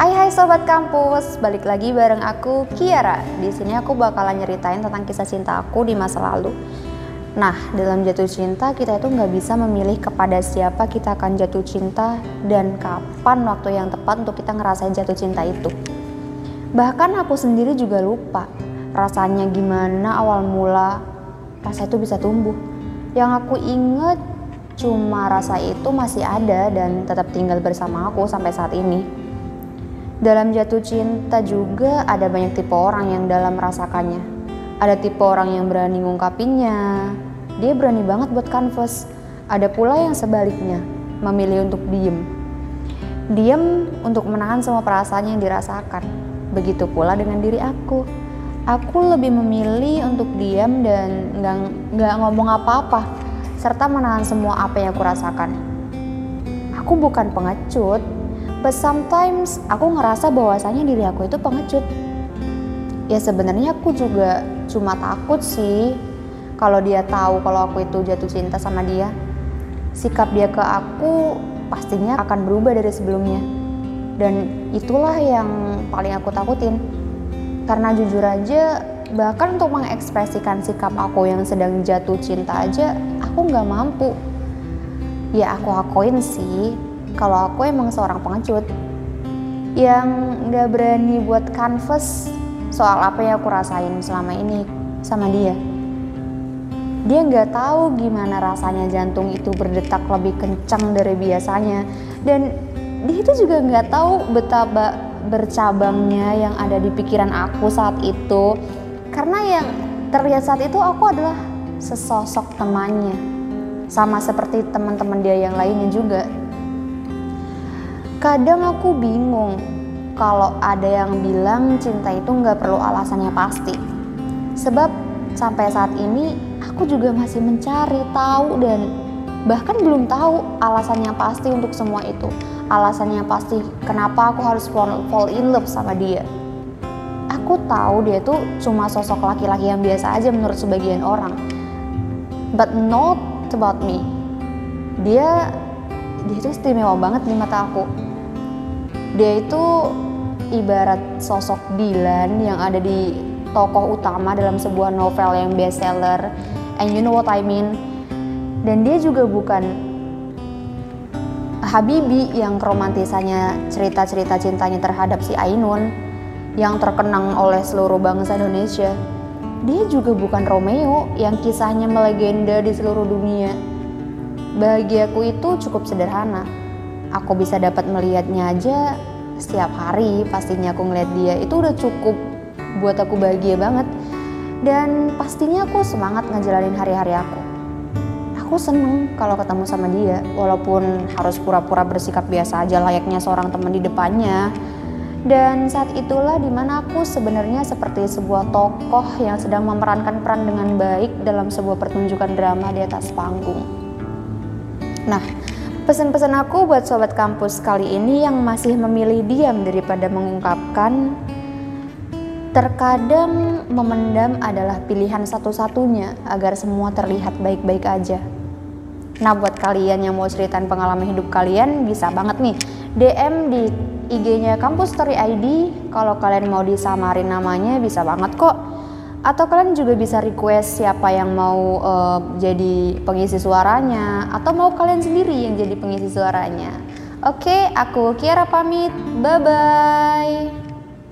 Hai hai sobat kampus, balik lagi bareng aku Kiara. Di sini aku bakalan nyeritain tentang kisah cinta aku di masa lalu. Nah, dalam jatuh cinta kita itu nggak bisa memilih kepada siapa kita akan jatuh cinta dan kapan waktu yang tepat untuk kita ngerasain jatuh cinta itu. Bahkan aku sendiri juga lupa rasanya gimana awal mula rasa itu bisa tumbuh. Yang aku inget cuma rasa itu masih ada dan tetap tinggal bersama aku sampai saat ini. Dalam jatuh cinta juga ada banyak tipe orang yang dalam merasakannya. Ada tipe orang yang berani ngungkapinnya, dia berani banget buat confess. Ada pula yang sebaliknya, memilih untuk diem. Diem untuk menahan semua perasaan yang dirasakan. Begitu pula dengan diri aku. Aku lebih memilih untuk diam dan nggak ngomong apa-apa, serta menahan semua apa yang aku rasakan. Aku bukan pengecut, But sometimes aku ngerasa bahwasanya diri aku itu pengecut. Ya sebenarnya aku juga cuma takut sih kalau dia tahu kalau aku itu jatuh cinta sama dia. Sikap dia ke aku pastinya akan berubah dari sebelumnya. Dan itulah yang paling aku takutin. Karena jujur aja bahkan untuk mengekspresikan sikap aku yang sedang jatuh cinta aja aku nggak mampu. Ya aku akuin sih kalau aku emang seorang pengecut yang gak berani buat canvas soal apa yang aku rasain selama ini sama dia. Dia nggak tahu gimana rasanya jantung itu berdetak lebih kencang dari biasanya. Dan dia itu juga nggak tahu betapa bercabangnya yang ada di pikiran aku saat itu. Karena yang terlihat saat itu aku adalah sesosok temannya. Sama seperti teman-teman dia yang lainnya juga Kadang aku bingung kalau ada yang bilang cinta itu nggak perlu alasannya pasti. Sebab sampai saat ini aku juga masih mencari tahu dan bahkan belum tahu alasannya pasti untuk semua itu. Alasannya pasti kenapa aku harus fall, in love sama dia. Aku tahu dia tuh cuma sosok laki-laki yang biasa aja menurut sebagian orang. But not about me. Dia dia itu istimewa banget di mata aku dia itu ibarat sosok Dylan yang ada di tokoh utama dalam sebuah novel yang bestseller. And you know what I mean? Dan dia juga bukan Habibi yang romantisannya cerita-cerita cintanya terhadap si Ainun yang terkenang oleh seluruh bangsa Indonesia. Dia juga bukan Romeo yang kisahnya melegenda di seluruh dunia. Bahagiaku itu cukup sederhana aku bisa dapat melihatnya aja setiap hari pastinya aku ngeliat dia. Itu udah cukup buat aku bahagia banget. Dan pastinya aku semangat ngejalanin hari-hari aku. Aku seneng kalau ketemu sama dia walaupun harus pura-pura bersikap biasa aja layaknya seorang teman di depannya. Dan saat itulah di mana aku sebenarnya seperti sebuah tokoh yang sedang memerankan peran dengan baik dalam sebuah pertunjukan drama di atas panggung. Nah, Pesan-pesan aku buat sobat kampus kali ini yang masih memilih diam daripada mengungkapkan Terkadang memendam adalah pilihan satu-satunya agar semua terlihat baik-baik aja. Nah buat kalian yang mau ceritain pengalaman hidup kalian bisa banget nih DM di IG-nya Kampus Story ID. Kalau kalian mau disamarin namanya bisa banget kok atau kalian juga bisa request siapa yang mau uh, jadi pengisi suaranya atau mau kalian sendiri yang jadi pengisi suaranya. Oke, aku Kiara pamit. Bye bye.